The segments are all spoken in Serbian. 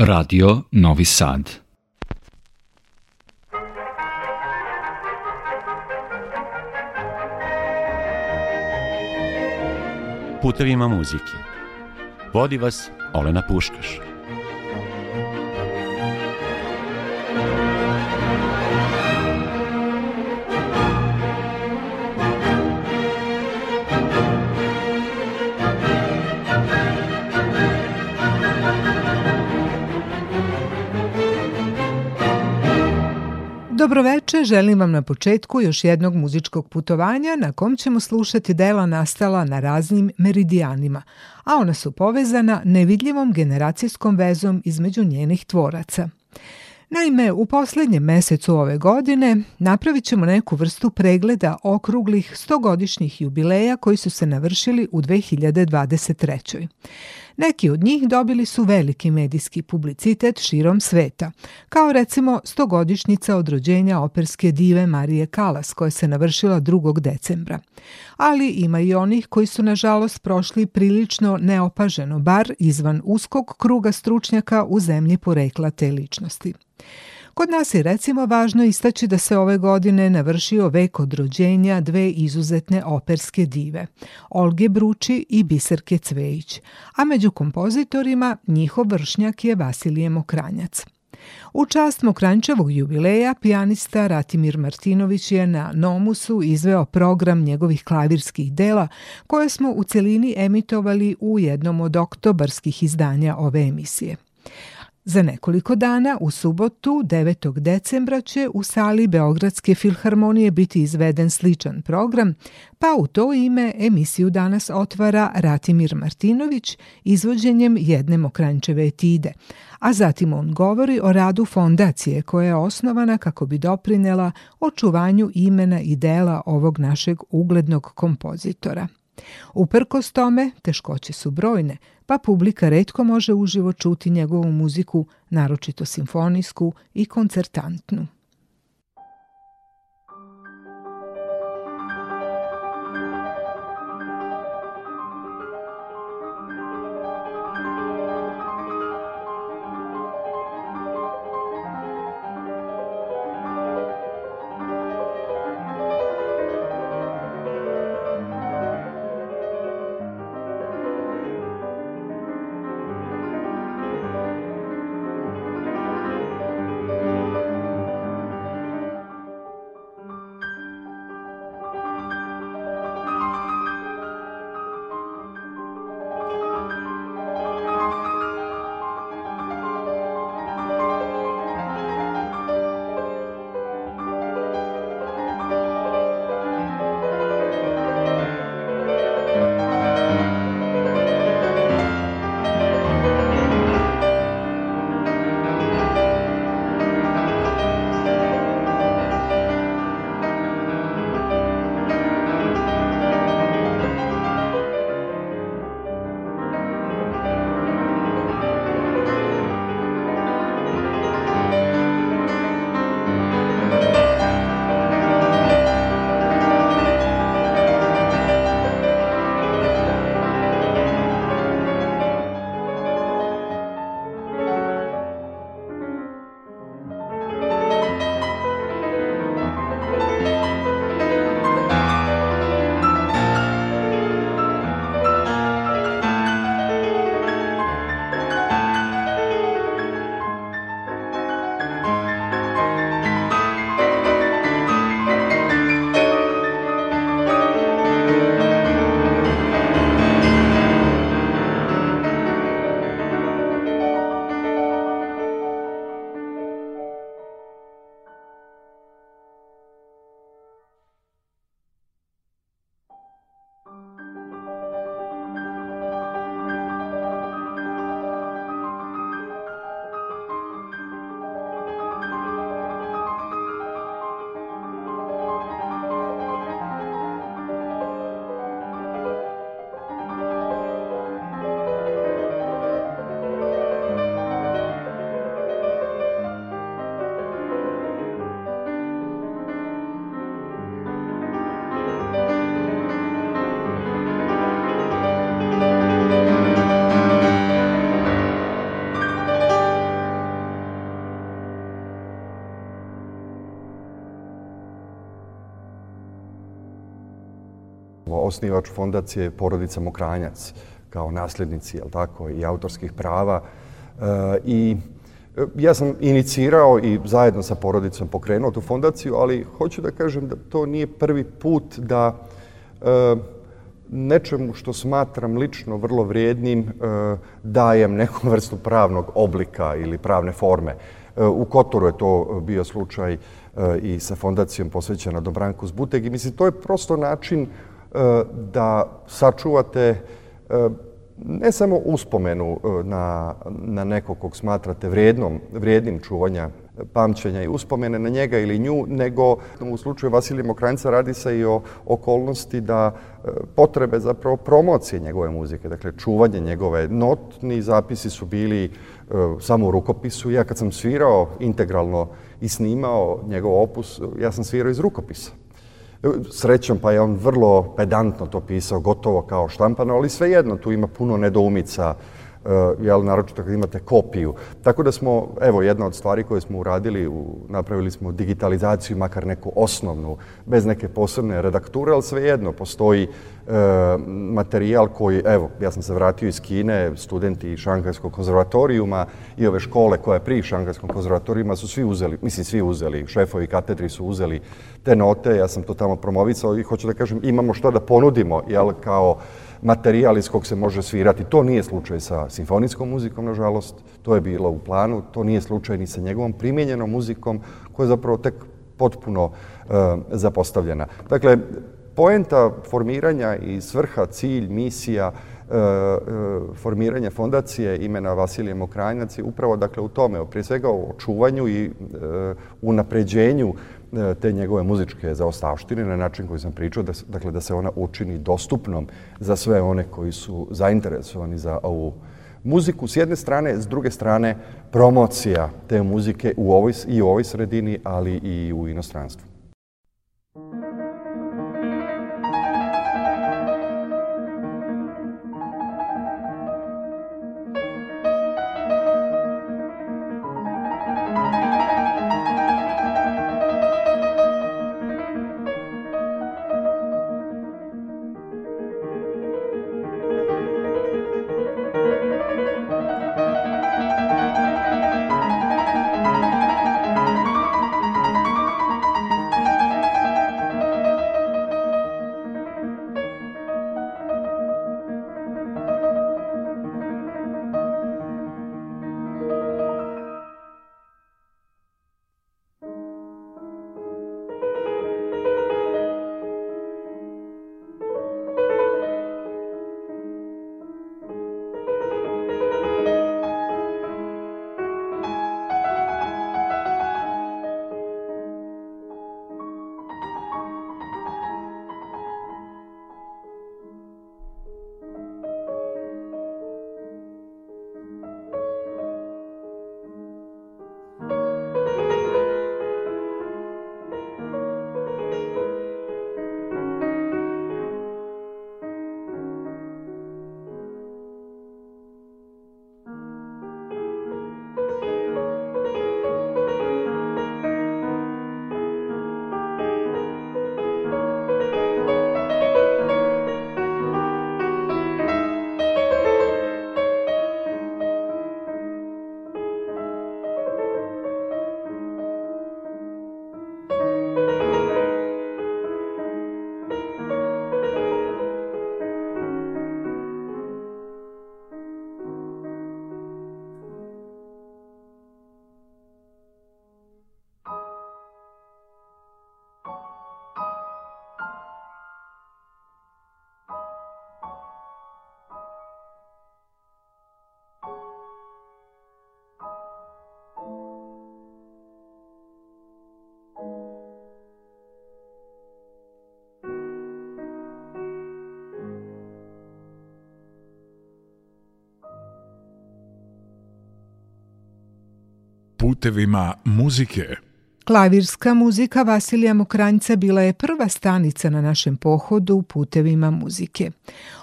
Radio Novi Sad. Putevima muzike. Vodi vas Olena Puškaš. Dobroveče, želim vam na početku još jednog muzičkog putovanja na kom ćemo slušati dela nastala na raznim meridijanima, a ona su povezana nevidljivom generacijskom vezom između njenih tvoraca. Naime, u poslednjem mesecu ove godine napravit ćemo neku vrstu pregleda okruglih 100-godišnjih jubileja koji su se navršili u 2023. Neki od njih dobili su veliki medijski publicitet širom sveta, kao recimo stogodišnjica od rođenja operske dive Marije Kalas koja se navršila 2. decembra. Ali ima i onih koji su nažalost prošli prilično neopaženo, bar izvan uskog kruga stručnjaka u zemlji porekla te ličnosti. Kod nas je recimo važno istaći da se ove godine navršio vek od rođenja dve izuzetne operske dive, Olge Bruči i Biserke Cvejić, a među kompozitorima njihov vršnjak je Vasilije Mokranjac. U čast Mokrančevog jubileja pijanista Ratimir Martinović je na Nomusu izveo program njegovih klavirskih dela koje smo u celini emitovali u jednom od oktobarskih izdanja ove emisije – Za nekoliko dana, u subotu, 9. decembra, će u sali Beogradske filharmonije biti izveden sličan program, pa u to ime emisiju danas otvara Ratimir Martinović izvođenjem jedne Mokrančeve etide, a zatim on govori o radu fondacije koja je osnovana kako bi doprinela očuvanju imena i dela ovog našeg uglednog kompozitora. Uprkos tome, teškoće su brojne – pa publika redko može uživo čuti njegovu muziku, naročito simfonijsku i koncertantnu. osnivač fondacije porodica Mokranjac kao nasljednici, jel tako, i autorskih prava. E, I e, ja sam inicirao i zajedno sa porodicom pokrenuo tu fondaciju, ali hoću da kažem da to nije prvi put da e, nečemu što smatram lično vrlo vrijednim e, dajem neku vrstu pravnog oblika ili pravne forme. E, u Kotoru je to bio slučaj e, i sa fondacijom posvećena Dobranku Zbuteg i mislim to je prosto način E, da sačuvate e, ne samo uspomenu e, na, na nekog kog smatrate vrednom, vrednim čuvanja pamćenja i uspomene na njega ili nju, nego u slučaju Vasilija Mokranjca radi se i o okolnosti da potrebe zapravo promocije njegove muzike, dakle čuvanje njegove. Notni zapisi su bili samo u rukopisu. Ja kad sam svirao integralno i snimao njegov opus, ja sam svirao iz rukopisa. Srećom, pa je on vrlo pedantno to pisao, gotovo kao štampano, ali svejedno tu ima puno nedoumica, Eh, jel, naročito kad imate kopiju. Tako da smo, evo, jedna od stvari koje smo uradili, u, napravili smo digitalizaciju, makar neku osnovnu, bez neke posebne redakture, ali svejedno postoji e, materijal koji, evo, ja sam se vratio iz Kine, studenti Šangajskog konzervatorijuma i ove škole koja je pri Šangajskom konzervatorijuma su svi uzeli, mislim svi uzeli, šefovi katedri su uzeli te note, ja sam to tamo promovicao i hoću da kažem, imamo šta da ponudimo, jel, kao materijal iz kog se može svirati. To nije slučaj sa simfonijskom muzikom, nažalost, to je bilo u planu, to nije slučaj ni sa njegovom primijenjenom muzikom, koja je zapravo tek potpuno e, zapostavljena. Dakle, poenta formiranja i svrha, cilj, misija, E, e, fondacije imena Vasilije Mokranjac je upravo dakle, u tome, prije svega u očuvanju i e, unapređenju E, te njegove muzičke zaostavštine na način koji sam pričao, da, dakle da se ona učini dostupnom za sve one koji su zainteresovani za ovu muziku s jedne strane, s druge strane promocija te muzike u ovoj, i u ovoj sredini, ali i u inostranstvu. putevima muzike. Klavirska muzika Vasilija Mokranjca bila je prva stanica na našem pohodu putevima muzike.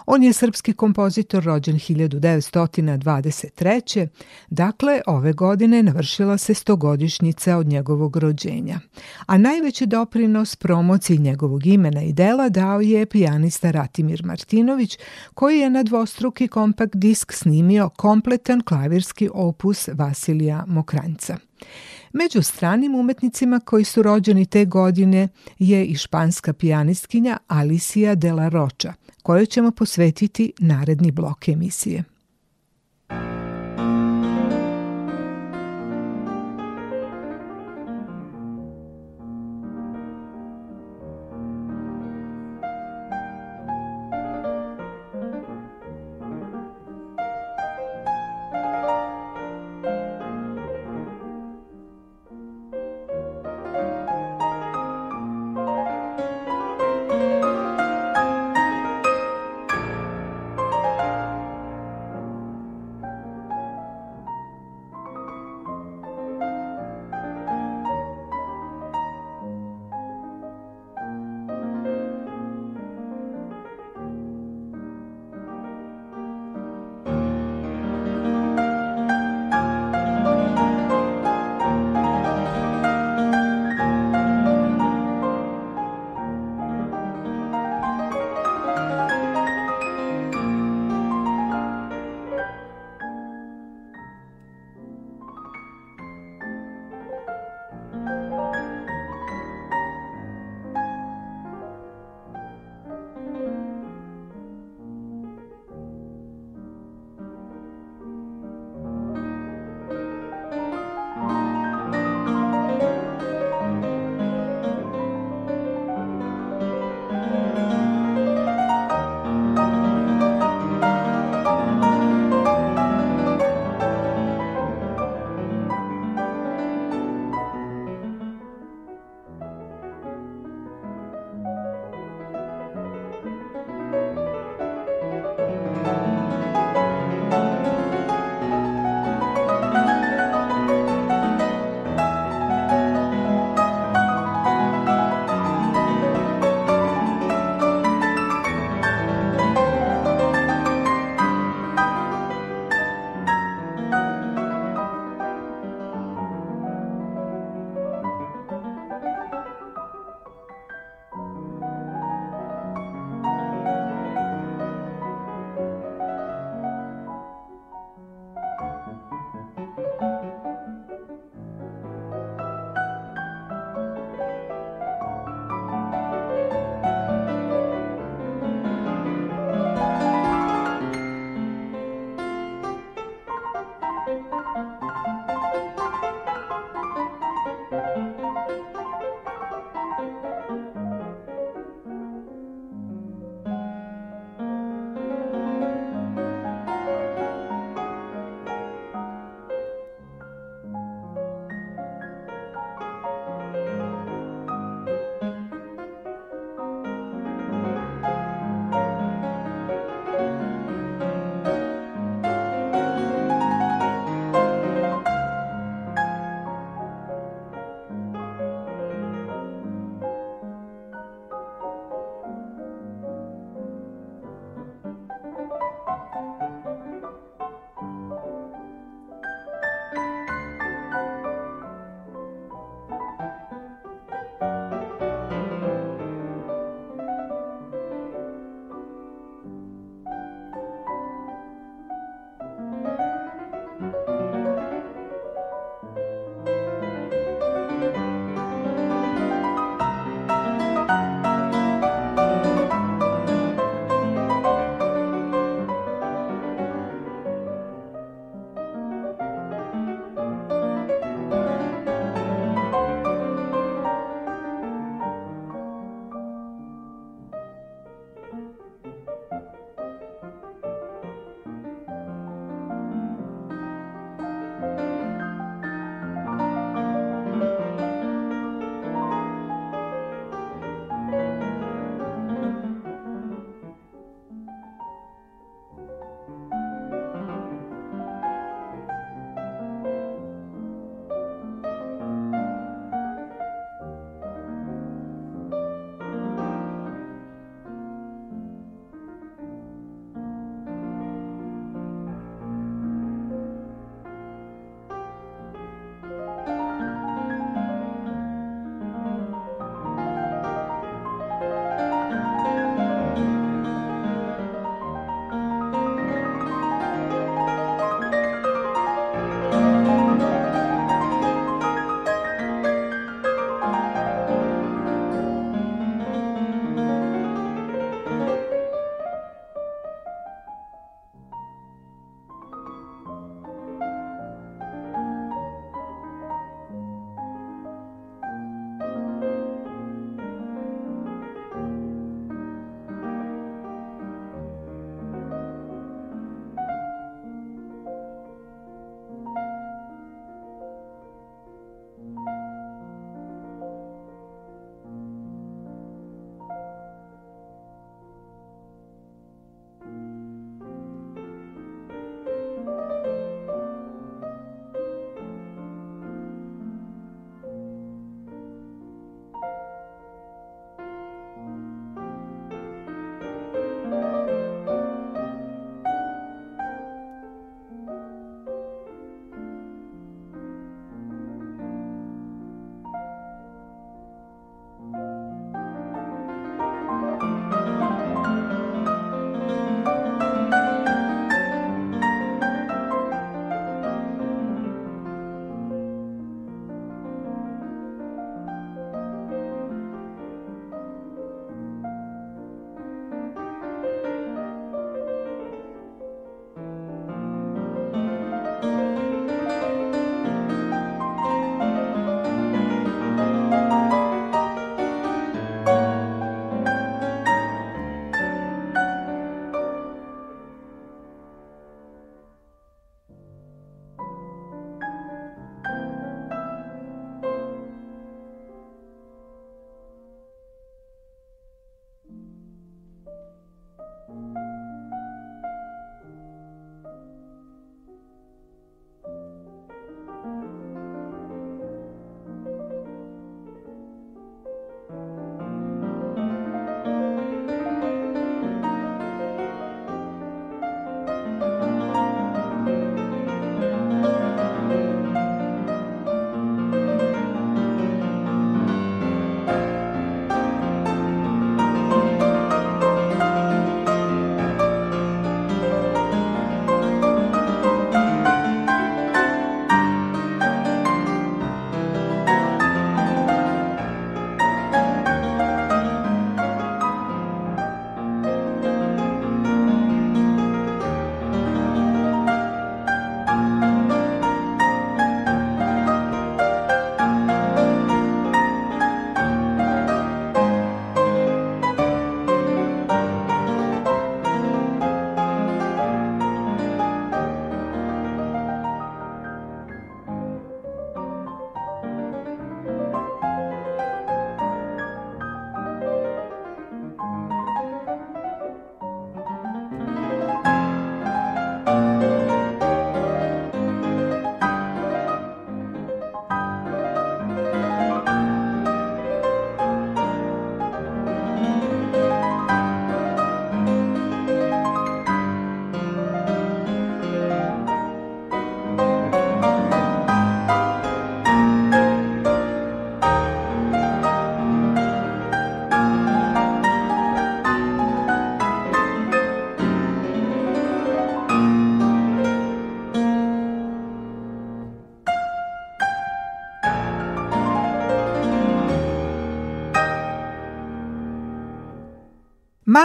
On je srpski kompozitor rođen 1923. Dakle, ove godine navršila se stogodišnjica od njegovog rođenja. A najveći doprinos promociji njegovog imena i dela dao je pijanista Ratimir Martinović, koji je na dvostruki kompakt disk snimio kompletan klavirski opus Vasilija Mokranjca. Među stranim umetnicima koji su rođeni te godine je i španska pijanistkinja Alicia de la Rocha – koje ćemo posvetiti naredni blok emisije.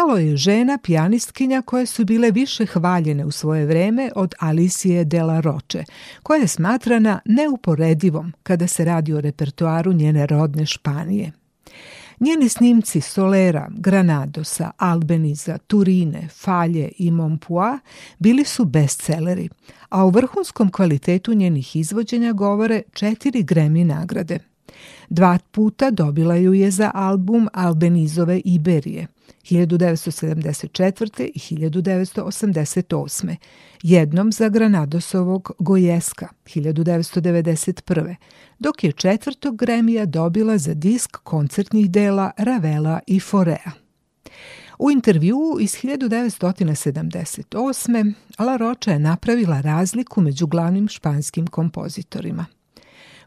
Malo je žena pijanistkinja koje su bile više hvaljene u svoje vreme od Alicije Dela Roče, koja je smatrana neuporedivom kada se radi o repertoaru njene rodne Španije. Njeni snimci Solera, Granadosa, Albeniza, Turine, Falje i Montpoix bili su bestselleri, a o vrhunskom kvalitetu njenih izvođenja govore četiri Grammy nagrade. Dva puta dobila ju je za album Albenizove Iberije – 1974. i 1988. Jednom za Granadosovog Gojeska 1991. dok je četvrtog Gremija dobila za disk koncertnih dela Ravela i Forea. U intervjuu iz 1978. La Rocha je napravila razliku među glavnim španskim kompozitorima –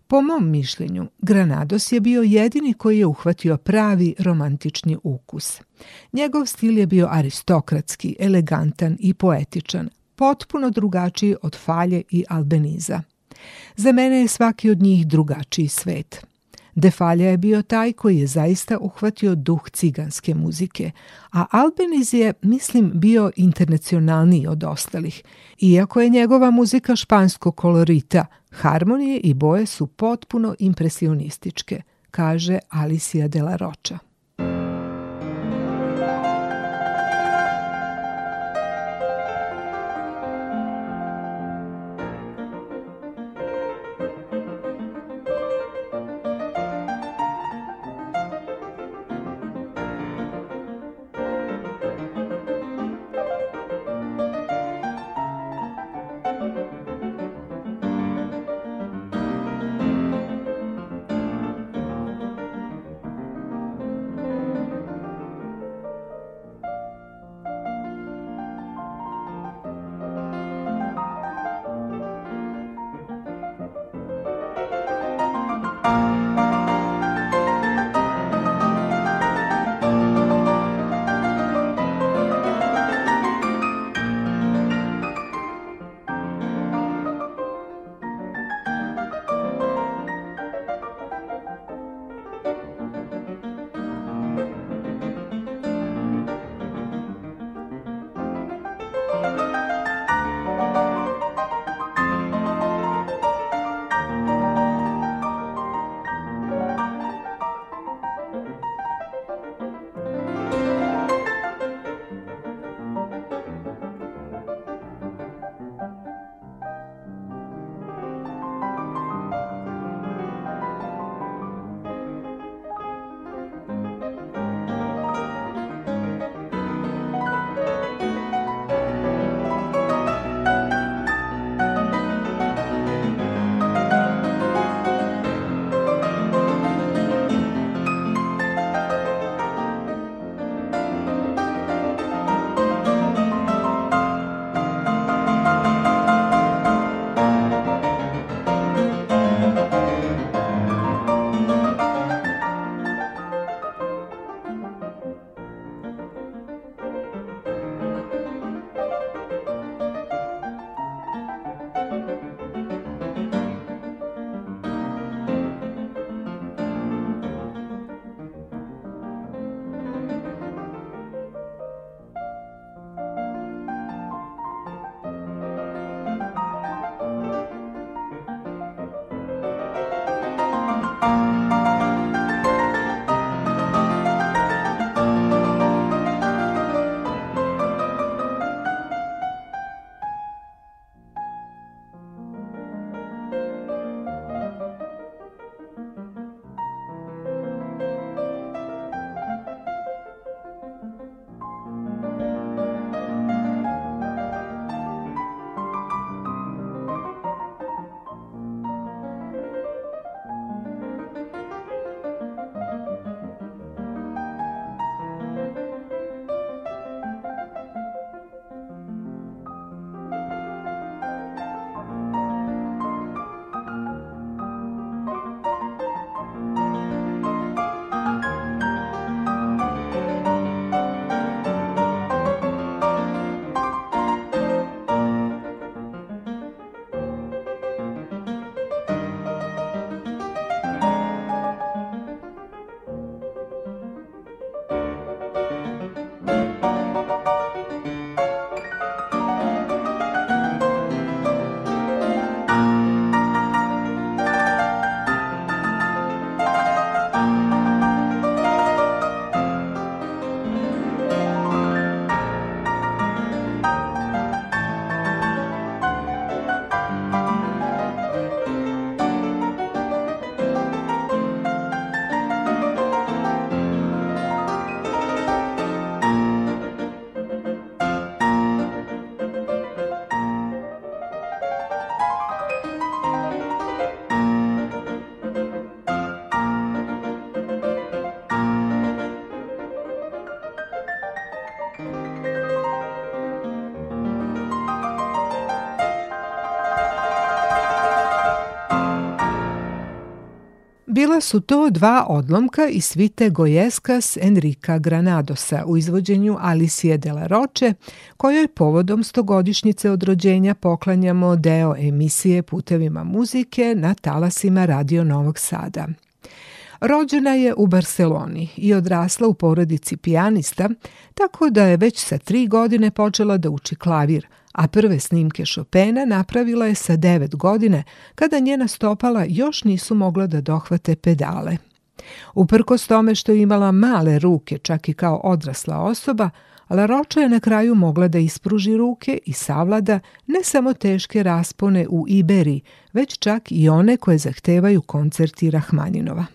Po mom mišljenju, Granados je bio jedini koji je uhvatio pravi romantični ukus. Njegov stil je bio aristokratski, elegantan i poetičan, potpuno drugačiji od Falje i Albeniza. Za mene je svaki od njih drugačiji svet. De Defalja je bio taj koji je zaista uhvatio duh ciganske muzike, a Albeniz je, mislim, bio internacionalniji od ostalih, iako je njegova muzika španskog kolorita – Harmonije i boje su potpuno impresionističke, kaže Alicia de la Rocha. Bila su to dva odlomka iz svite Gojeskas Enrika Granadosa u izvođenju Alicije de la Roche, kojoj povodom stogodišnjice od rođenja poklanjamo deo emisije Putevima muzike na talasima Radio Novog Sada. Rođena je u Barceloni i odrasla u porodici pijanista, tako da je već sa tri godine počela da uči klavir, a prve snimke Chopina napravila je sa devet godine, kada njena stopala još nisu mogla da dohvate pedale. Uprkos tome što je imala male ruke, čak i kao odrasla osoba, Laroča je na kraju mogla da ispruži ruke i savlada ne samo teške raspone u Iberi, već čak i one koje zahtevaju koncerti Rahmaninova.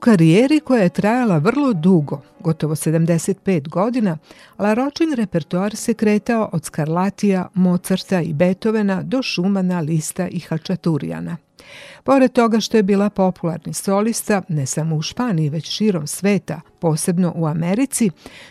karijeri koja je trajala vrlo dugo, gotovo 75 godina, Laročin repertoar se kretao od Skarlatija, Mozarta i Beethovena do Šumana, Lista i Hačaturijana – Pored toga što je bila popularni solista ne samo u Španiji, već širom sveta, posebno u Americi,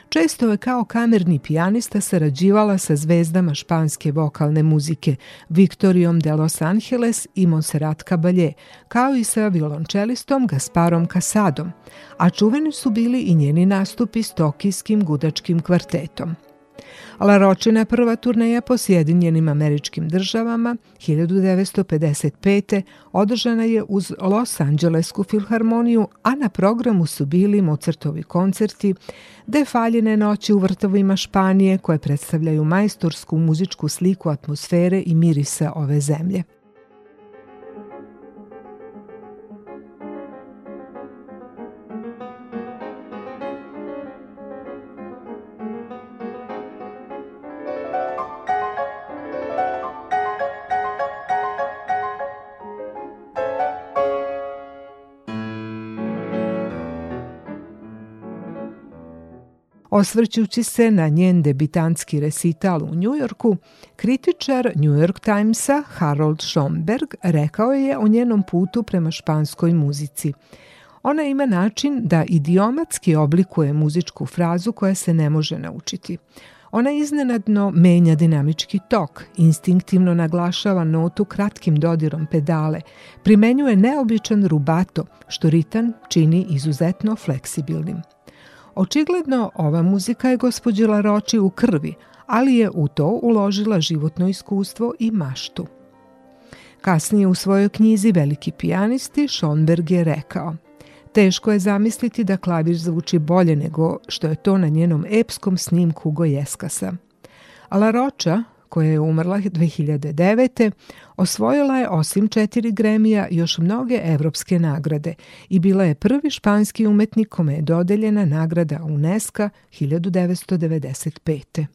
često je kao kamerni pijanista sarađivala sa zvezdama španske vokalne muzike Victorijom de Los Angeles i Monserrat Caballé, kao i sa violončelistom Gasparom Casadom, a čuveni su bili i njeni nastupi s tokijskim gudačkim kvartetom – La Ročina prva turneja po Sjedinjenim američkim državama 1955. održana je uz Los Anđelesku filharmoniju, a na programu su bili Mozartovi koncerti, defaljine noći u vrtovima Španije koje predstavljaju majstorsku muzičku sliku atmosfere i mirisa ove zemlje. Osvrćući se na njen debitanski resital u Njujorku, kritičar New York Timesa Harold Schomberg rekao je o njenom putu prema španskoj muzici. Ona ima način da idiomatski oblikuje muzičku frazu koja se ne može naučiti. Ona iznenadno menja dinamički tok, instinktivno naglašava notu kratkim dodirom pedale, primenjuje neobičan rubato, što ritam čini izuzetno fleksibilnim. Očigledno, ova muzika je gospođi Laroči u krvi, ali je u to uložila životno iskustvo i maštu. Kasnije u svojoj knjizi Veliki pijanisti Schonberg je rekao Teško je zamisliti da klavir zvuči bolje nego što je to na njenom epskom snimku Gojeskasa. Laroča, koja je umrla 2009. osvojila je osim četiri gremija još mnoge evropske nagrade i bila je prvi španski umetnik kome je dodeljena nagrada UNESCO 1995.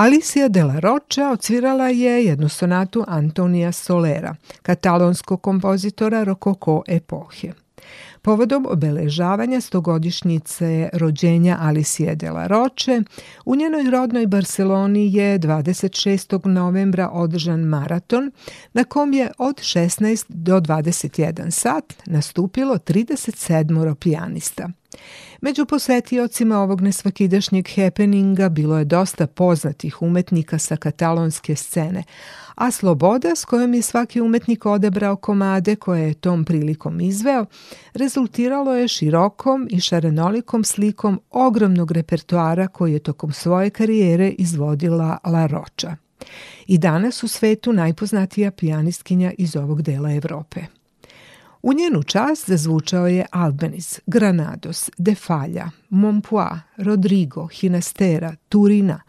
Alicia de la Rocha odsvirala je jednu sonatu Antonija Solera, katalonskog kompozitora rokoko epohe. Povodom obeležavanja stogodišnjice rođenja Alicije de la Roche, u njenoj rodnoj Barceloni je 26. novembra održan maraton na kom je od 16 do 21 sat nastupilo 37 pijanista. Među posetiocima ovog nesvakidašnjeg happeninga bilo je dosta poznatih umetnika sa katalonske scene, a sloboda s kojom je svaki umetnik odebrao komade koje je tom prilikom izveo, rezultiralo je širokom i šarenolikom slikom ogromnog repertoara koji je tokom svoje karijere izvodila La Roča. I danas u svetu najpoznatija pijanistkinja iz ovog dela Evrope. U njenu čast zazvučao je Albeniz, Granados, De Falja, Montpois, Rodrigo, Hinastera, Turina,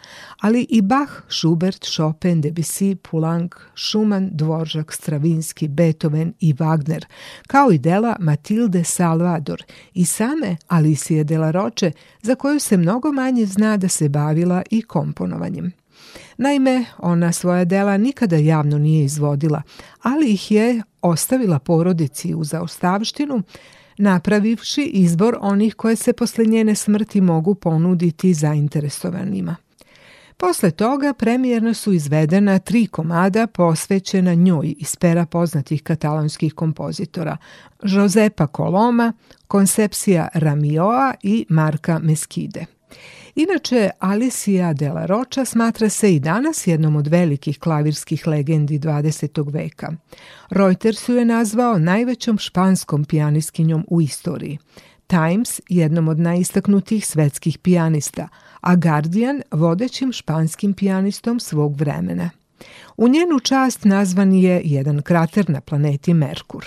ali i Bach, Schubert, Chopin, Debussy, Poulenc, Schumann, Dvoržak, Stravinski, Beethoven i Wagner, kao i dela Matilde Salvador i same Alicije de la Roche, za koju se mnogo manje zna da se bavila i komponovanjem. Naime, ona svoja dela nikada javno nije izvodila, ali ih je ostavila porodici u zaostavštinu, napravivši izbor onih koje se posle njene smrti mogu ponuditi zainteresovanima. Posle toga premijerno su izvedena tri komada posvećena njoj iz pera poznatih katalonskih kompozitora Josepa Coloma, Koncepcija Ramioa i Marka Meskide. Inače, Alicia de la Rocha smatra se i danas jednom od velikih klavirskih legendi 20. veka. Reuters ju je nazvao najvećom španskom pijaniskinjom u istoriji. Times jednom od najistaknutih svetskih pijanista, a Guardian vodećim španskim pijanistom svog vremena. U njenu čast nazvan je jedan krater na planeti Merkur.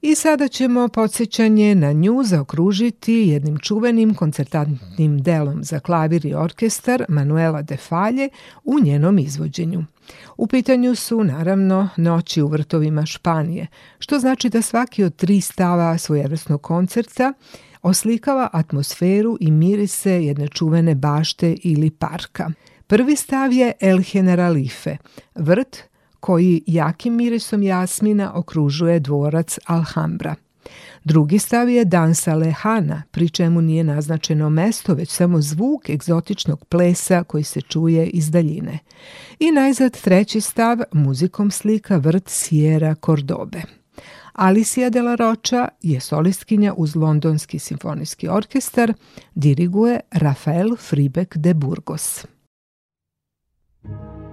I sada ćemo podsjećanje na nju zaokružiti jednim čuvenim koncertantnim delom za klavir i orkestar Manuela de Falje u njenom izvođenju. U pitanju su, naravno, noći u vrtovima Španije, što znači da svaki od tri stava svojevrsnog koncerta oslikava atmosferu i mirise jedne čuvene bašte ili parka. Prvi stav je El Generalife, vrt koji jakim mirisom jasmina okružuje dvorac Alhambra. Drugi stav je dansa lehana, pri čemu nije naznačeno mesto, već samo zvuk egzotičnog plesa koji se čuje iz daljine. I najzad treći stav, muzikom slika vrt Sierra Cordobe. Alicia de la Rocha je solistkinja uz Londonski simfonijski orkestar, diriguje Rafael Fribeck de Burgos. Thank you.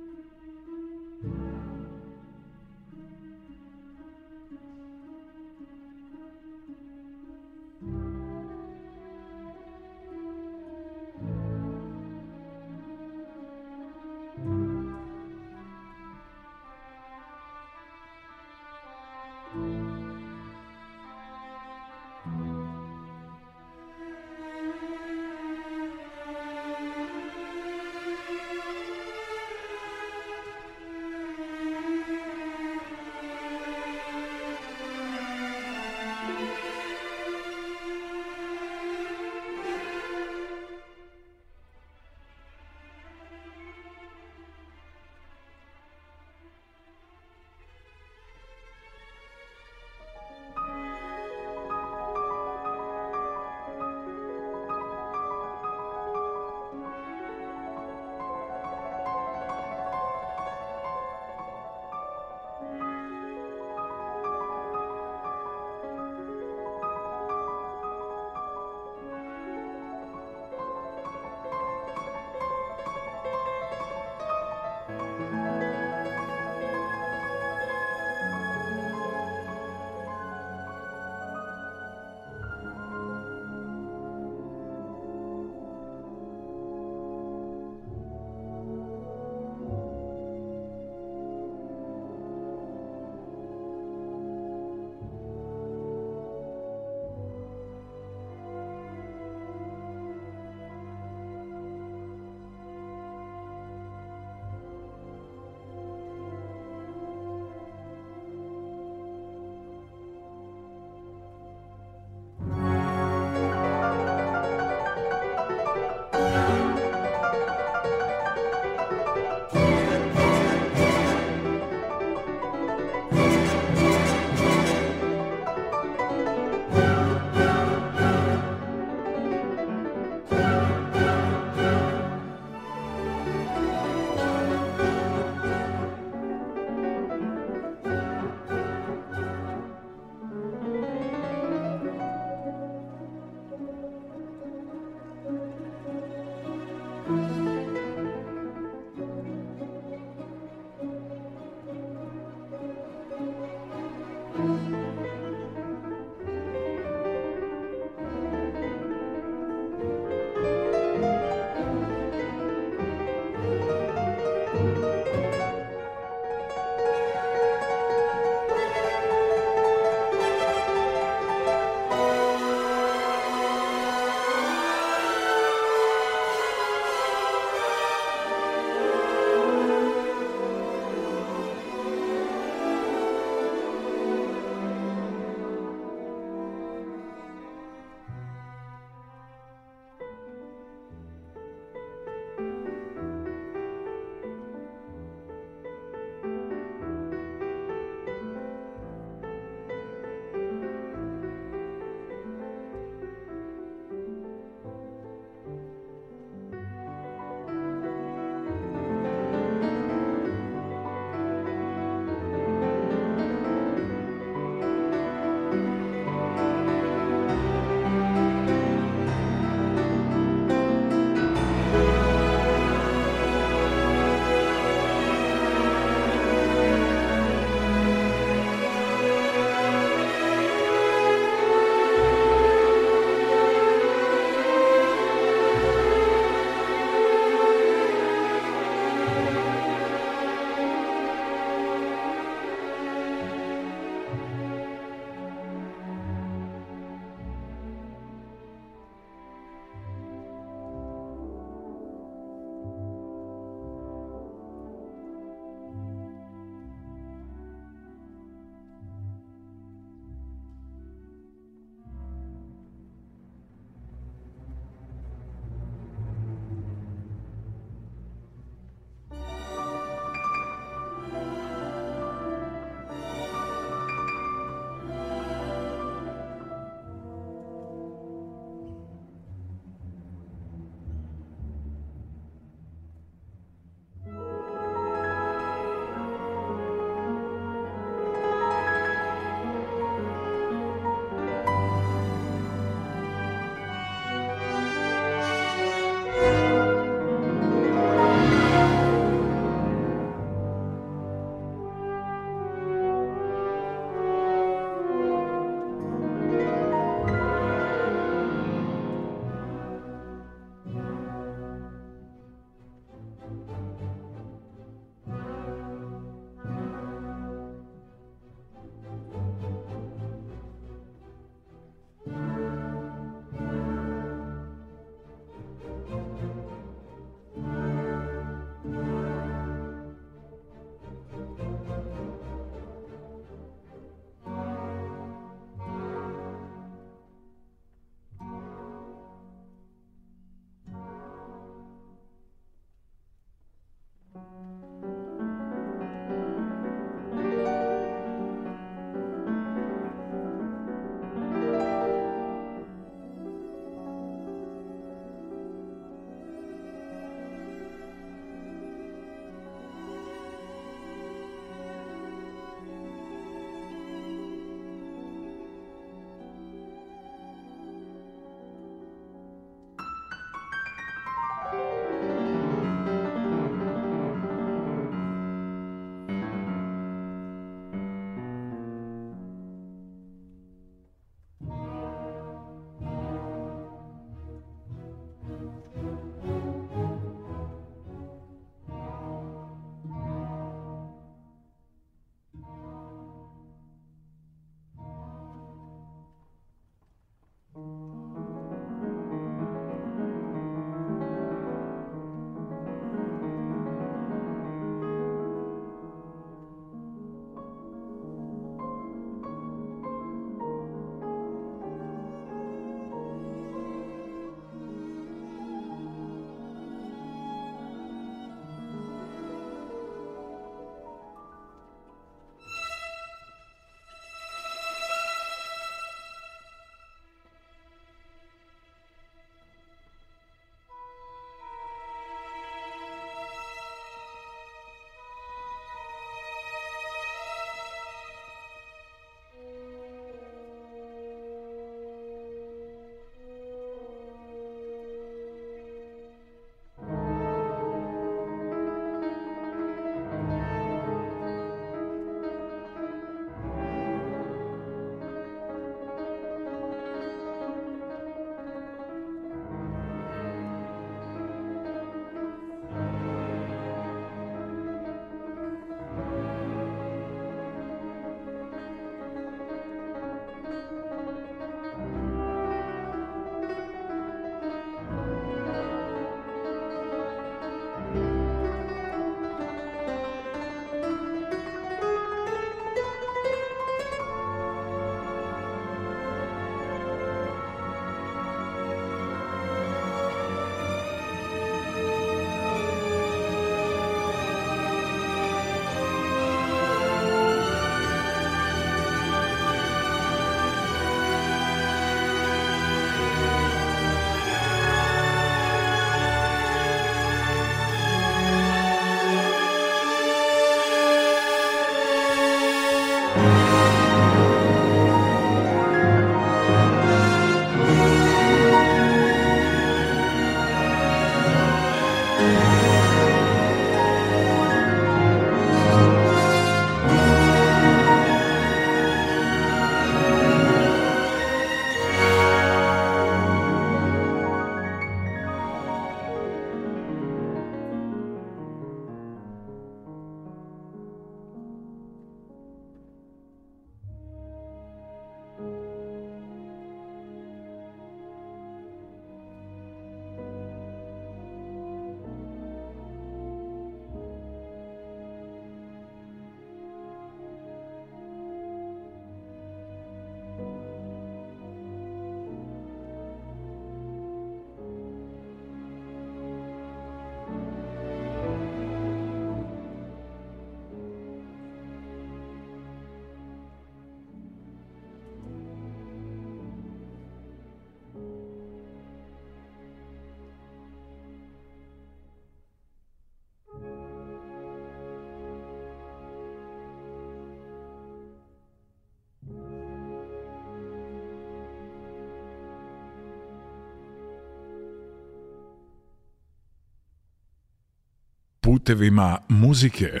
putevima muzike.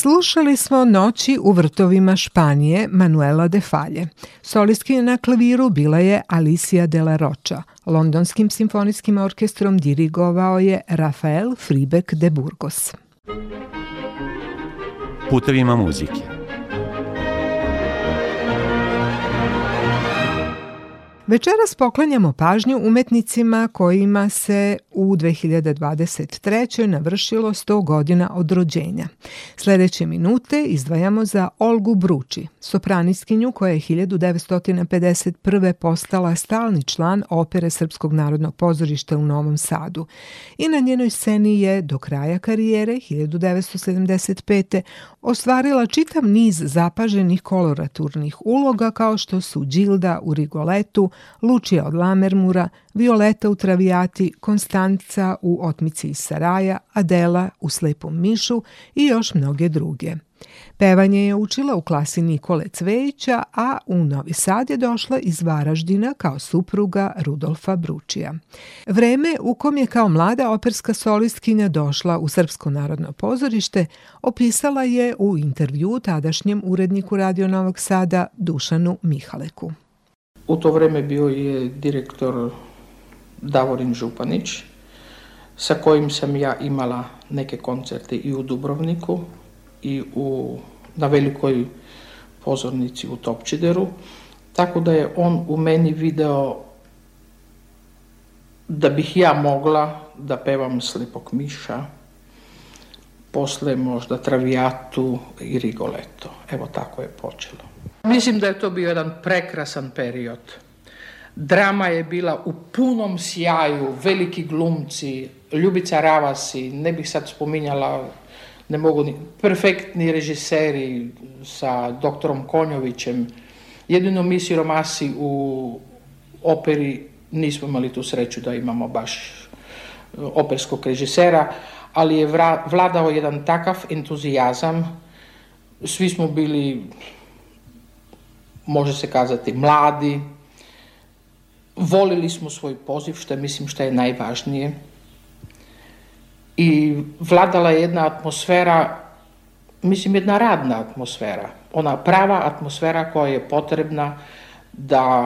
Slušali smo Noći u vrtovima Španije Manuela de Falje. Solistki na klaviru bila je Alicia de la Rocha. Londonskim simfonijskim orkestrom dirigovao je Rafael Fribeck de Burgos. Putevima muzike Večeras poklanjamo pažnju umetnicima kojima se u 2023. navršilo 100 godina od rođenja. Sledeće minute izdvajamo za Olgu Bruči, sopraniskinju koja je 1951. postala stalni član opere Srpskog narodnog pozorišta u Novom Sadu i na njenoj sceni je do kraja karijere 1975. ostvarila čitav niz zapaženih koloraturnih uloga kao što su Đilda u Rigoletu, Lučija od Lamermura, Violeta u Travijati, Konstanca u Otmici iz Saraja, Adela u Slepom Mišu i još mnoge druge. Pevanje je učila u klasi Nikole Cvejića, a u Novi Sad je došla iz Varaždina kao supruga Rudolfa Bručija. Vreme u kom je kao mlada operska solistkinja došla u Srpsko narodno pozorište opisala je u intervju tadašnjem uredniku Radio Novog Sada Dušanu Mihaleku. U to vreme bio je direktor Davorin Županić sa kojim sam ja imala neke koncerte i u Dubrovniku i u, na velikoj pozornici u Topčideru. Tako da je on u meni video da bih ja mogla da pevam Slepog miša, posle možda Travijatu i Rigoletto. Evo tako je počelo. Mislim da je to bio jedan prekrasan period. Drama je bila u punom sjaju, veliki glumci, Ljubica Ravasi, ne bih sad spominjala, ne mogu ni, perfektni režiseri sa doktorom Konjovićem. Jedino mi siromasi u operi nismo imali tu sreću da imamo baš e, operskog režisera, ali je vladao jedan takav entuzijazam. Svi smo bili, može se kazati, mladi, volili smo svoj poziv, što mislim što je najvažnije. I vladala je jedna atmosfera, mislim jedna radna atmosfera, ona prava atmosfera koja je potrebna da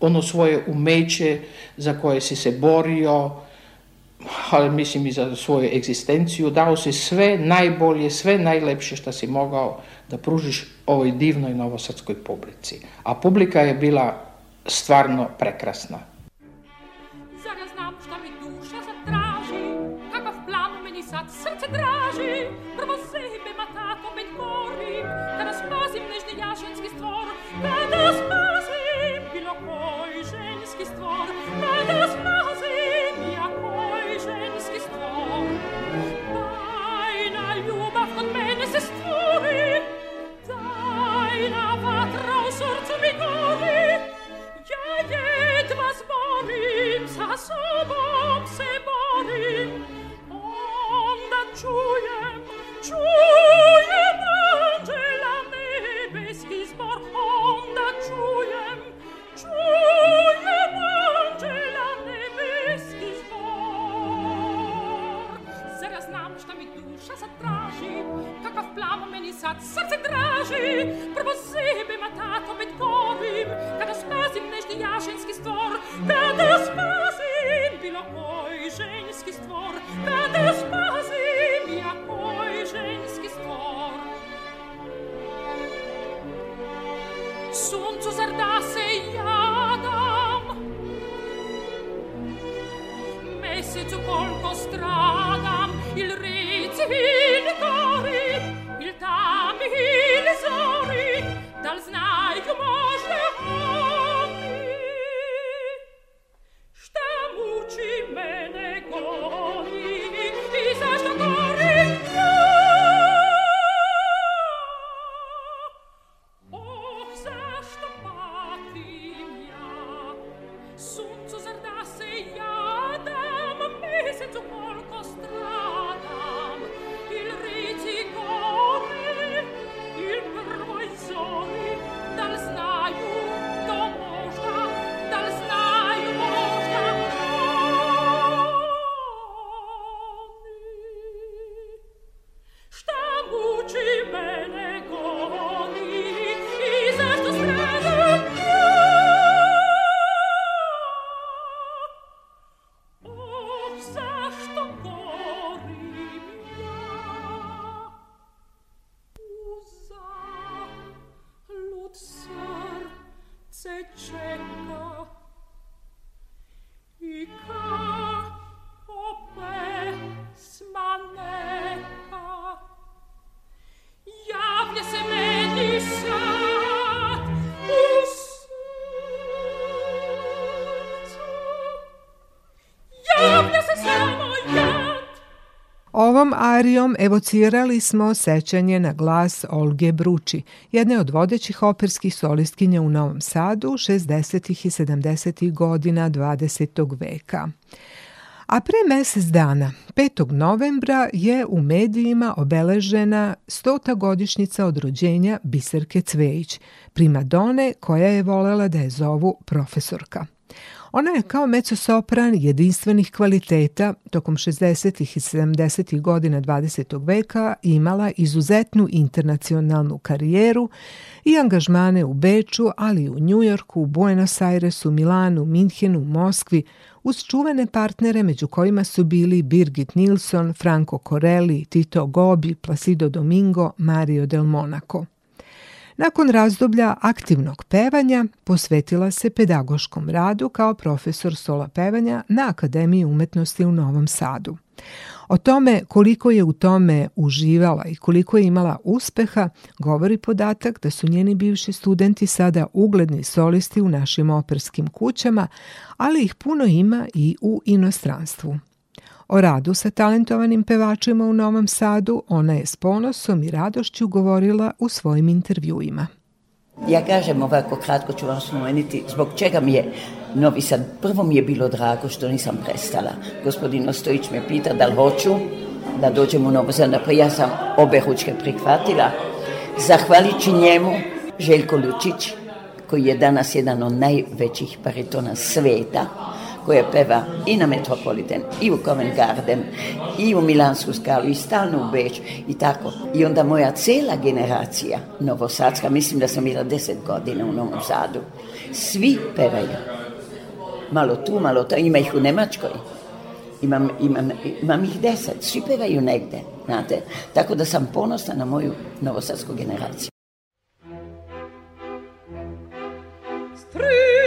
ono svoje umeće za koje si se borio, ali mislim i za svoju egzistenciju, dao si sve najbolje, sve najlepše što si mogao da pružiš ovoj divnoj novosadskoj publici. A publika je bila stvarno prekrasna. Zar ja znam šta mi duša zatraži, kakav plan meni sad srce traži. arijom evocirali smo sećanje na glas Olge Bruči, jedne od vodećih operskih solistkinja u Novom Sadu 60. i 70. godina 20. veka. A pre mesec dana, 5. novembra, je u medijima obeležena 100. godišnjica od rođenja Biserke Cvejić, primadone koja je volela da je zovu profesorka. Ona je kao mecosopran jedinstvenih kvaliteta tokom 60. i 70. godina 20. veka imala izuzetnu internacionalnu karijeru i angažmane u Beču, ali i u Njujorku, Buenos Airesu, Milanu, Minhenu, Moskvi, uz čuvene partnere među kojima su bili Birgit Nilsson, Franco Corelli, Tito Gobi, Placido Domingo, Mario del Monaco. Nakon razdoblja aktivnog pevanja posvetila se pedagoškom radu kao profesor sola pevanja na Akademiji umetnosti u Novom Sadu. O tome koliko je u tome uživala i koliko je imala uspeha govori podatak da su njeni bivši studenti sada ugledni solisti u našim operskim kućama, ali ih puno ima i u inostranstvu. O radu sa talentovanim pevačima u Novom Sadu ona je s ponosom i radošću govorila u svojim intervjuima. Ja kažem ovako, kratko ću vam spomenuti zbog čega mi je Novi Sad. Prvo mi je bilo drago što nisam prestala. Gospodin Ostojić me pita da li hoću da dođem u Novo Sad. Pa ja sam obe ručke prihvatila. Zahvalići njemu, Željko Lučić, koji je danas jedan od najvećih paritona sveta, koje peva i na Metropolitan, i u Covent Garden, i u Milansku skalu, i stalno u Beč, i tako. I onda moja cela generacija novosadska, mislim da sam bila deset godina u Novom Sadu, svi pevaju. Malo tu, malo to, ima ih u Nemačkoj. Imam, imam, imam ih deset, svi pevaju negde, znate. Tako da sam ponosna na moju novosadsku generaciju. Street!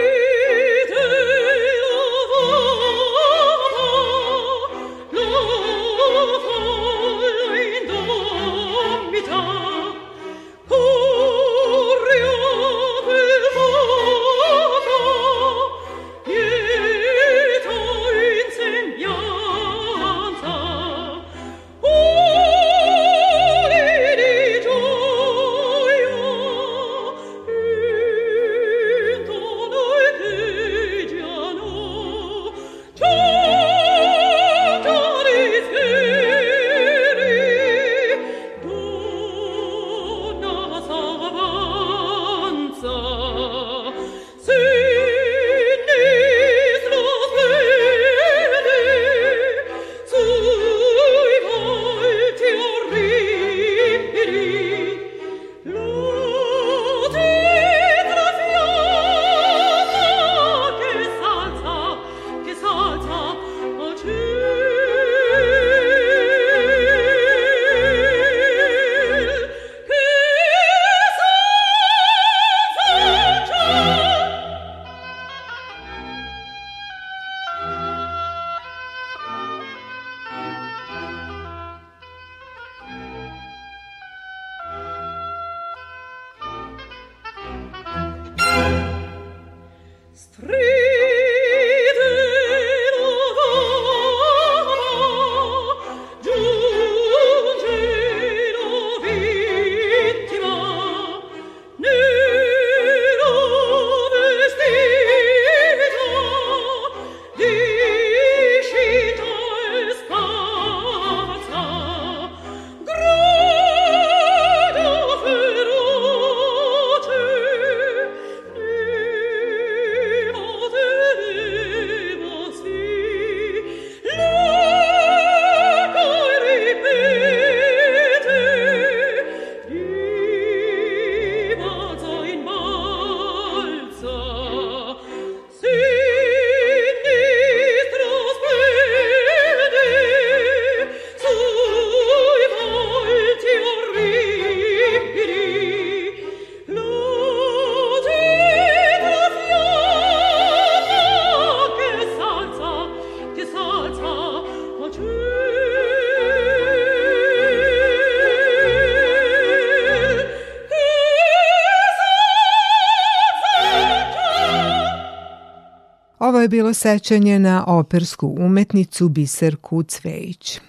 je bilo sećanje na opersku umetnicu Biserku Cvejić.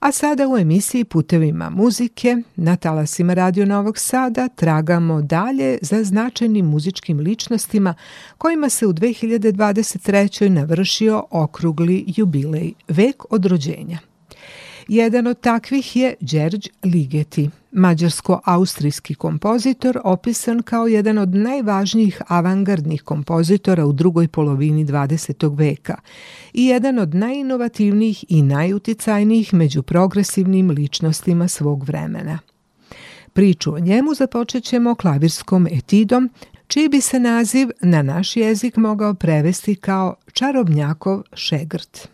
A sada u emisiji Putevima muzike na talasima Radio Novog Sada tragamo dalje za značajnim muzičkim ličnostima kojima se u 2023. navršio okrugli jubilej, vek od rođenja. Jedan od takvih je Đerđ Ligeti – mađarsko-austrijski kompozitor opisan kao jedan od najvažnijih avangardnih kompozitora u drugoj polovini 20. veka i jedan od najinovativnijih i najuticajnijih među progresivnim ličnostima svog vremena. Priču o njemu započećemo klavirskom etidom, čiji bi se naziv na naš jezik mogao prevesti kao Čarobnjakov šegrt.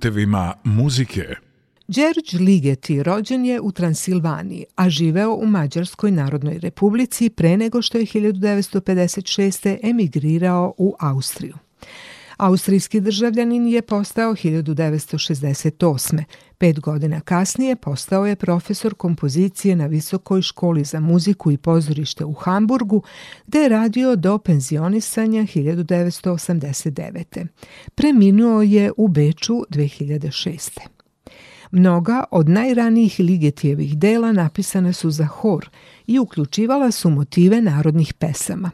putevima muzike. George Ligeti rođen je u Transilvaniji, a živeo u Mađarskoj narodnoj republici pre nego što je 1956. emigrirao u Austriju. Austrijski državljanin je postao 1968. Pet godina kasnije postao je profesor kompozicije na Visokoj školi za muziku i pozorište u Hamburgu, gde je radio do penzionisanja 1989. Preminuo je u Beču 2006. Mnoga od najranijih Ligetijevih dela napisana su za hor i uključivala su motive narodnih pesama.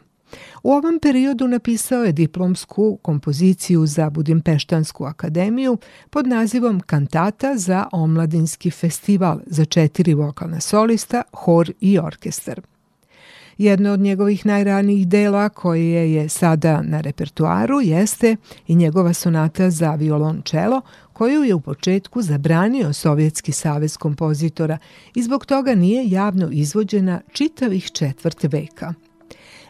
U ovom periodu napisao je diplomsku kompoziciju za Budimpeštansku akademiju pod nazivom Kantata za omladinski festival za četiri vokalna solista, hor i orkestar. Jedno od njegovih najranijih dela koje je sada na repertuaru jeste i njegova sonata za violončelo koju je u početku zabranio Sovjetski savez kompozitora i zbog toga nije javno izvođena čitavih četvrt veka.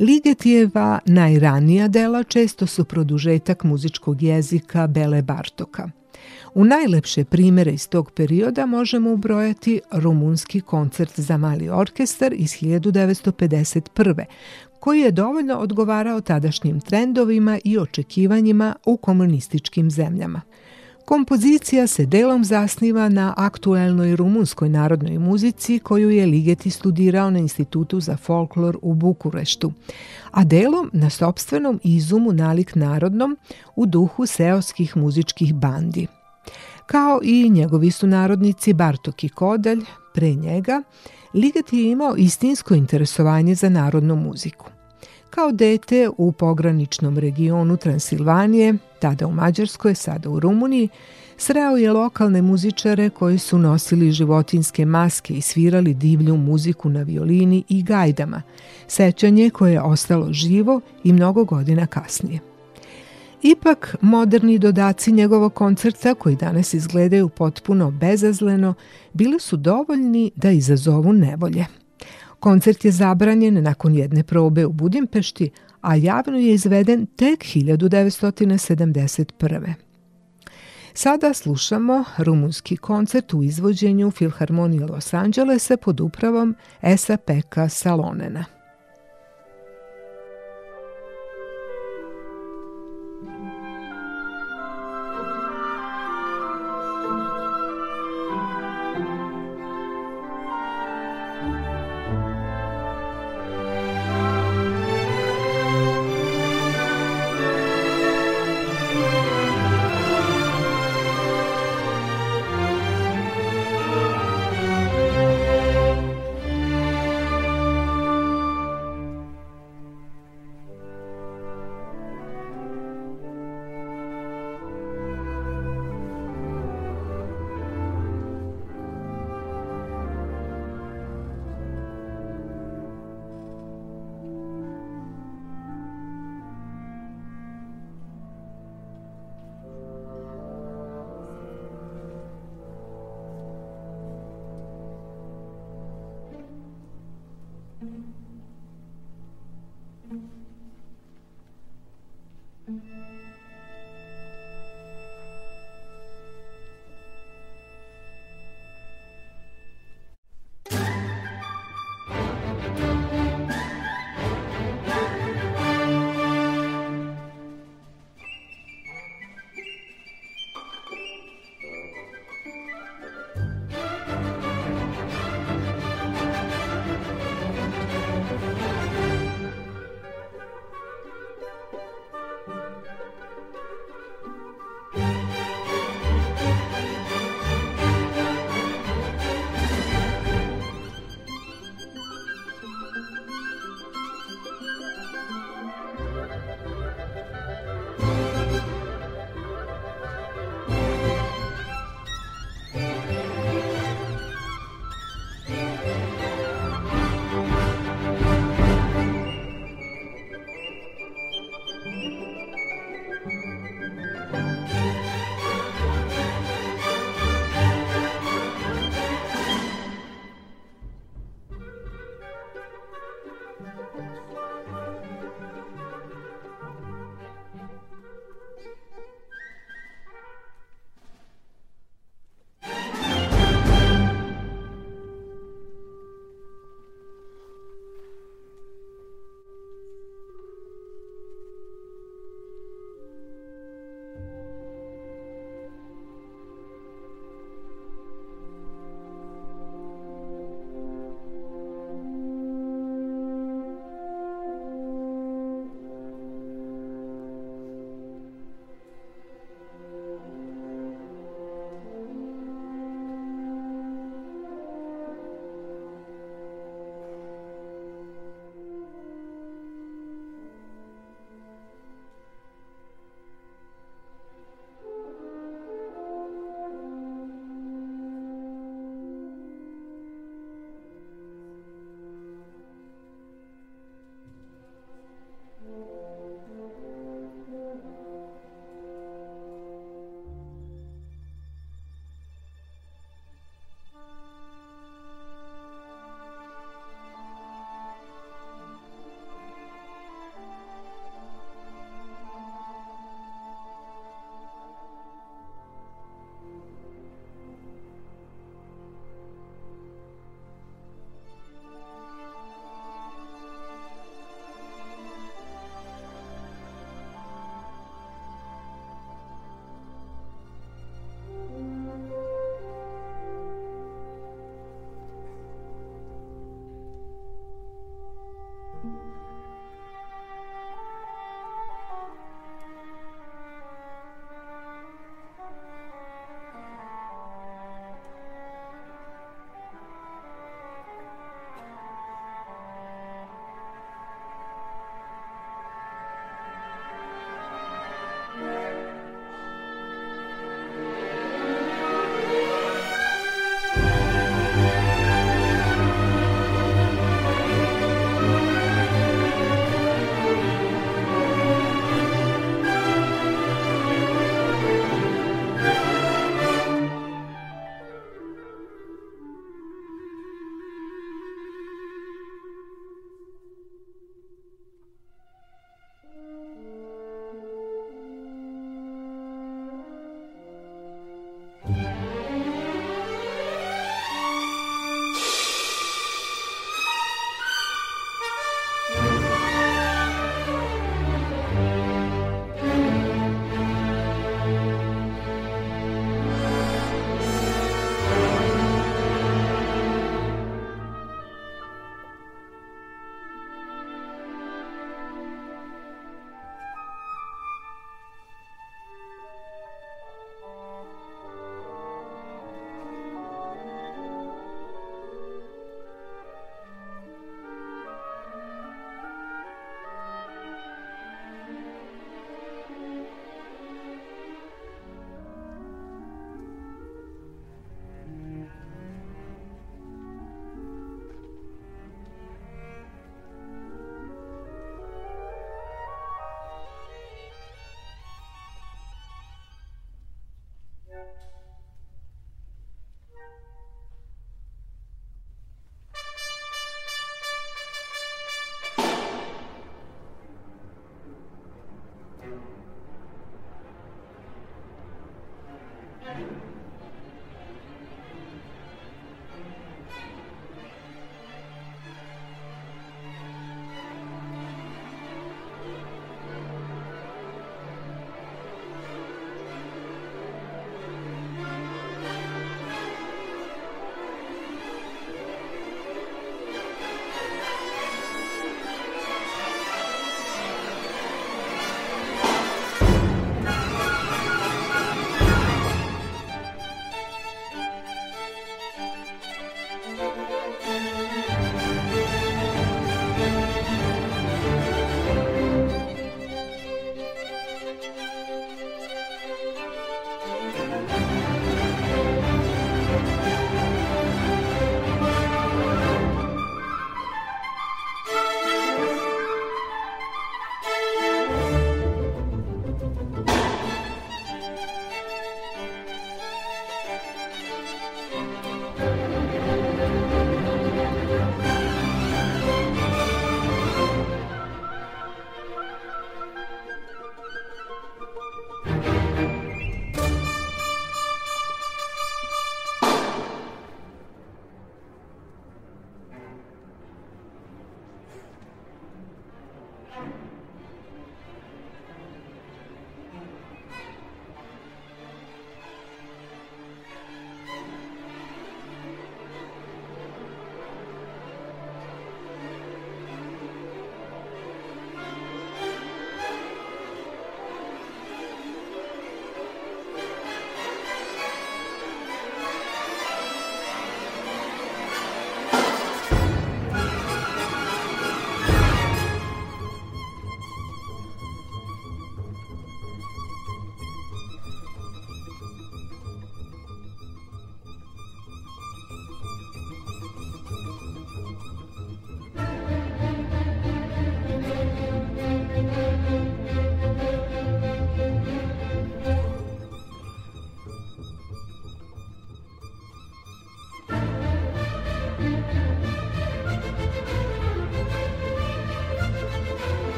Ligetijeva najranija dela često su produžetak muzičkog jezika Bele Bartoka. U najlepše primere iz tog perioda možemo ubrojati rumunski koncert za mali orkestar iz 1951 koji je dovoljno odgovarao tadašnjim trendovima i očekivanjima u komunističkim zemljama. Kompozicija se delom zasniva na aktuelnoj rumunskoj narodnoj muzici koju je Ligeti studirao na Institutu za folklor u Bukureštu, a delom na sobstvenom izumu nalik narodnom u duhu seoskih muzičkih bandi. Kao i njegovi su narodnici Bartok i Kodelj, pre njega, Ligeti je imao istinsko interesovanje za narodnu muziku. Kao dete u pograničnom regionu Transilvanije, tada u Mađarskoj, sada u Rumuniji, sreo je lokalne muzičare koji su nosili životinske maske i svirali divlju muziku na violini i gajdama, sećanje koje je ostalo živo i mnogo godina kasnije. Ipak, moderni dodaci njegovog koncerta, koji danas izgledaju potpuno bezazleno, bili su dovoljni da izazovu nevolje – Koncert je zabranjen nakon jedne probe u Budimpešti, a javno je izveden tek 1971. Sada slušamo rumunski koncert u izvođenju Filharmonije Los Angelesa pod upravom Esa Peka Salonena.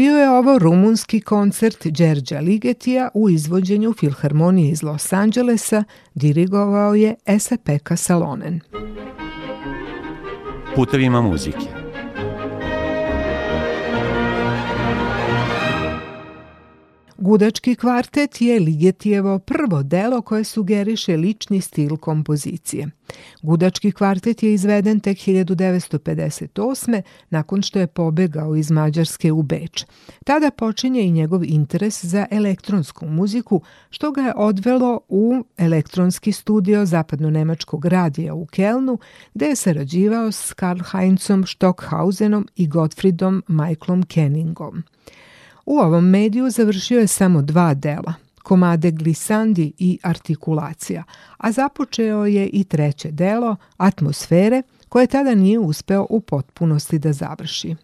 bio je ovo rumunski koncert Đerđa Ligetija u izvođenju Filharmonije iz Los Anđelesa, dirigovao je Esepeka Salonen. Putevima muzike Gudački kvartet je Ligetijevo prvo delo koje sugeriše lični stil kompozicije. Gudački kvartet je izveden tek 1958. nakon što je pobegao iz Mađarske u Beč. Tada počinje i njegov interes za elektronsku muziku, što ga je odvelo u elektronski studio zapadno-nemačkog radija u Kelnu, gde je sarađivao s Karl Heinzom Stockhausenom i Gottfriedom Michaelom Kenningom. U ovom mediju završio je samo dva dela – komade glisandi i artikulacija, a započeo je i treće delo, atmosfere, koje tada nije uspeo u potpunosti da završi.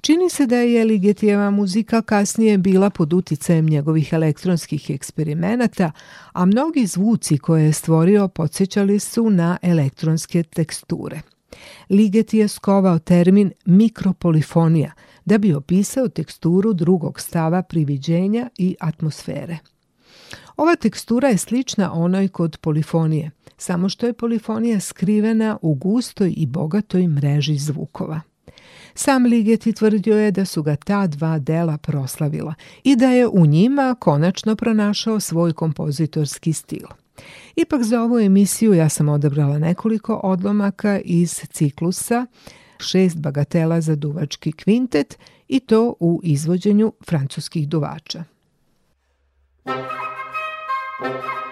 Čini se da je Ligetijeva muzika kasnije bila pod uticajem njegovih elektronskih eksperimenata, a mnogi zvuci koje je stvorio podsjećali su na elektronske teksture. Liget je skovao termin mikropolifonija da bi opisao teksturu drugog stava priviđenja i atmosfere – Ova tekstura je slična onoj kod polifonije, samo što je polifonija skrivena u gustoj i bogatoj mreži zvukova. Sam Ligeti tvrdio je da su ga ta dva dela proslavila i da je u njima konačno pronašao svoj kompozitorski stil. Ipak za ovu emisiju ja sam odabrala nekoliko odlomaka iz ciklusa šest bagatela za duvački kvintet i to u izvođenju francuskih duvača. Thank Thank you.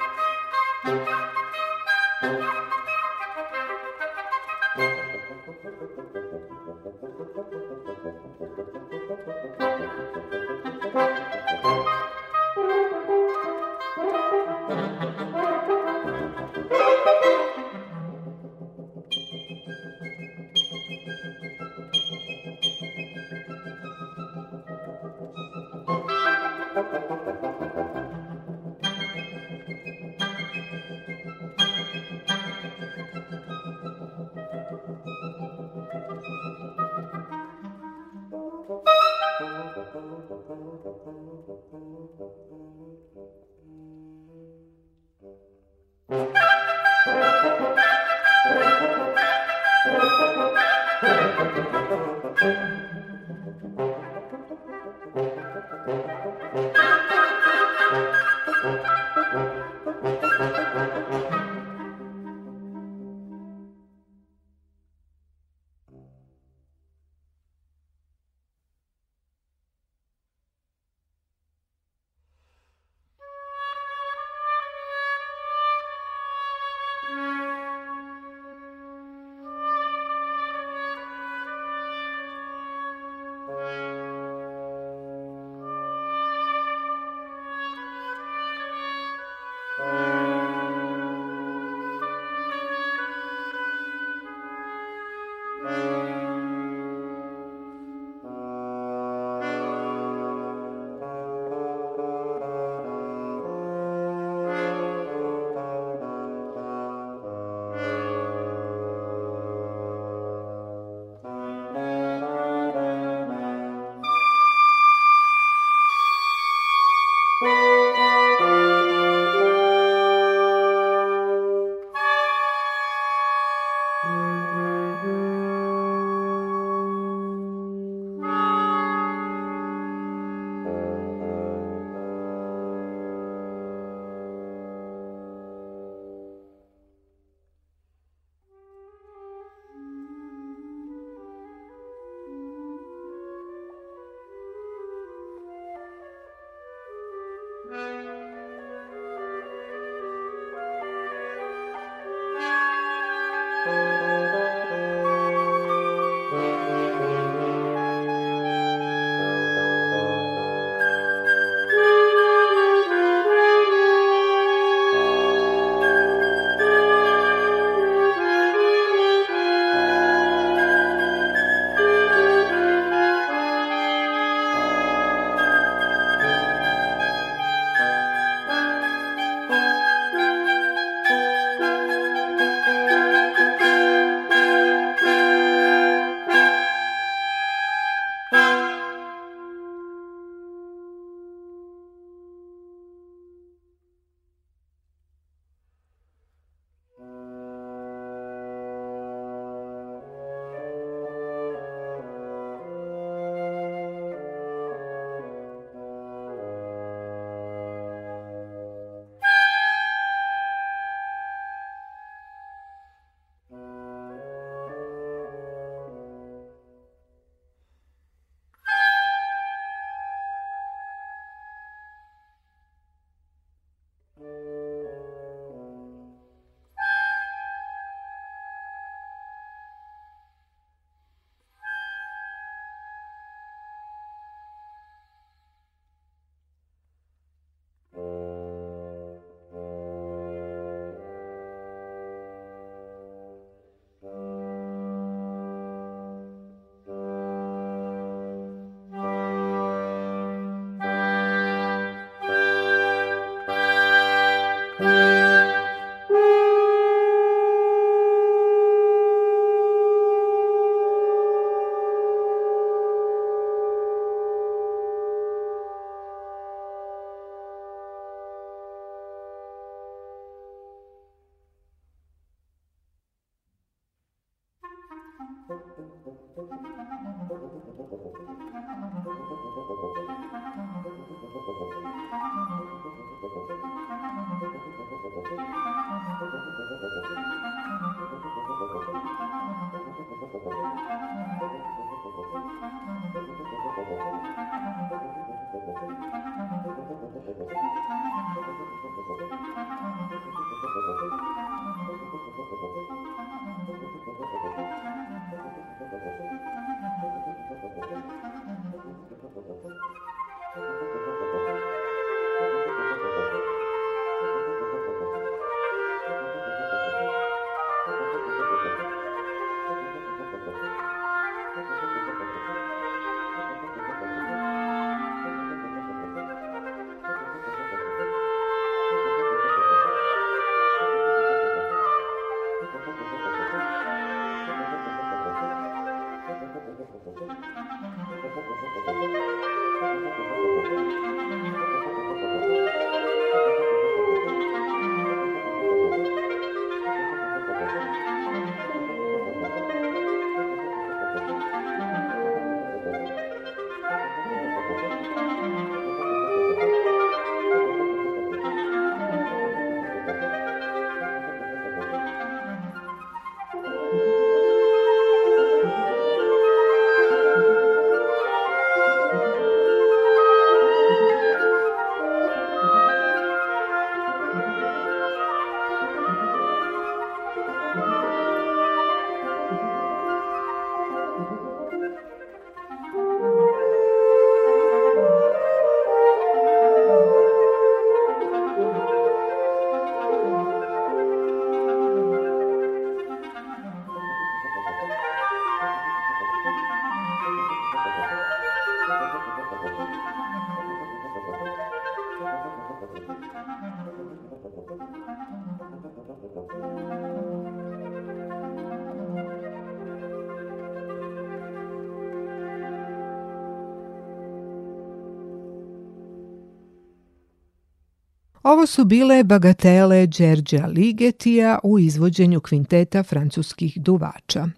su bile bagatele Đerđa Ligetija u izvođenju kvinteta francuskih duvača.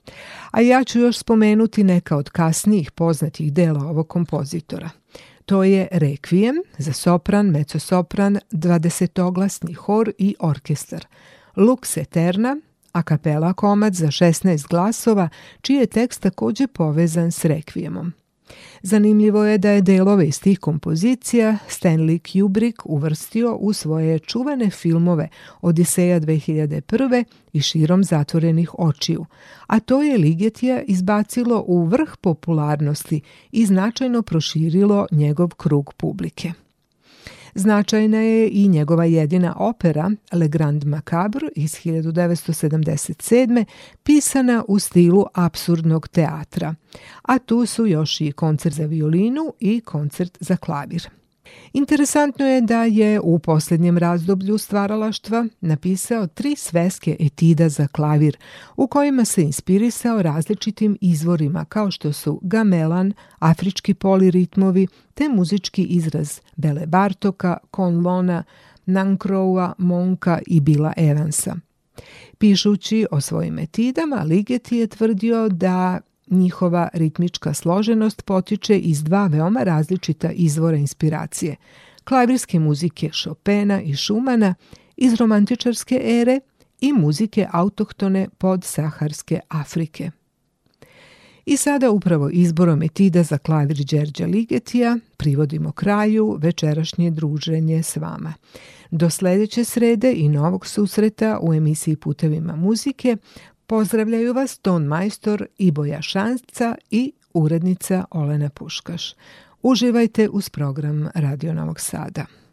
A ja ću još spomenuti neka od kasnijih poznatih dela ovog kompozitora. To je Requiem za sopran, mecosopran, dvadesetoglasni hor i orkestar, Lux Eterna, a kapela komad za 16 glasova, čiji je tekst takođe povezan s Requiemom. Zanimljivo je da je delove iz tih kompozicija Stanley Kubrick uvrstio u svoje čuvene filmove Odiseja 2001. i Širom zatvorenih očiju, a to je Ligetija izbacilo u vrh popularnosti i značajno proširilo njegov krug publike. Značajna je i njegova jedina opera Le Grand Macabre iz 1977. pisana u stilu absurdnog teatra, a tu su još i koncert za violinu i koncert za klavir. Interesantno je da je u poslednjem razdoblju stvaralaštva napisao tri sveske etida za klavir, u kojima se inspirisao različitim izvorima kao što su gamelan, afrički poliritmovi, te muzički izraz Bele Bartoka, Konlona, Nankroua, Monka i Bila Evansa. Pišući o svojim etidama, Ligeti je tvrdio da Njihova ritmička složenost potiče iz dva veoma različita izvora inspiracije, klavirske muzike Chopina i Šumana iz romantičarske ere i muzike autohtone podsaharske Afrike. I sada upravo izborom etida za klavir Đerđa Ligetija privodimo kraju večerašnje druženje s vama. Do sledeće srede i novog susreta u emisiji Putevima muzike Pozdravljaju vas ton majstor Iboja Šanca i urednica Olena Puškaš. Uživajte uz program Radio Novog Sada.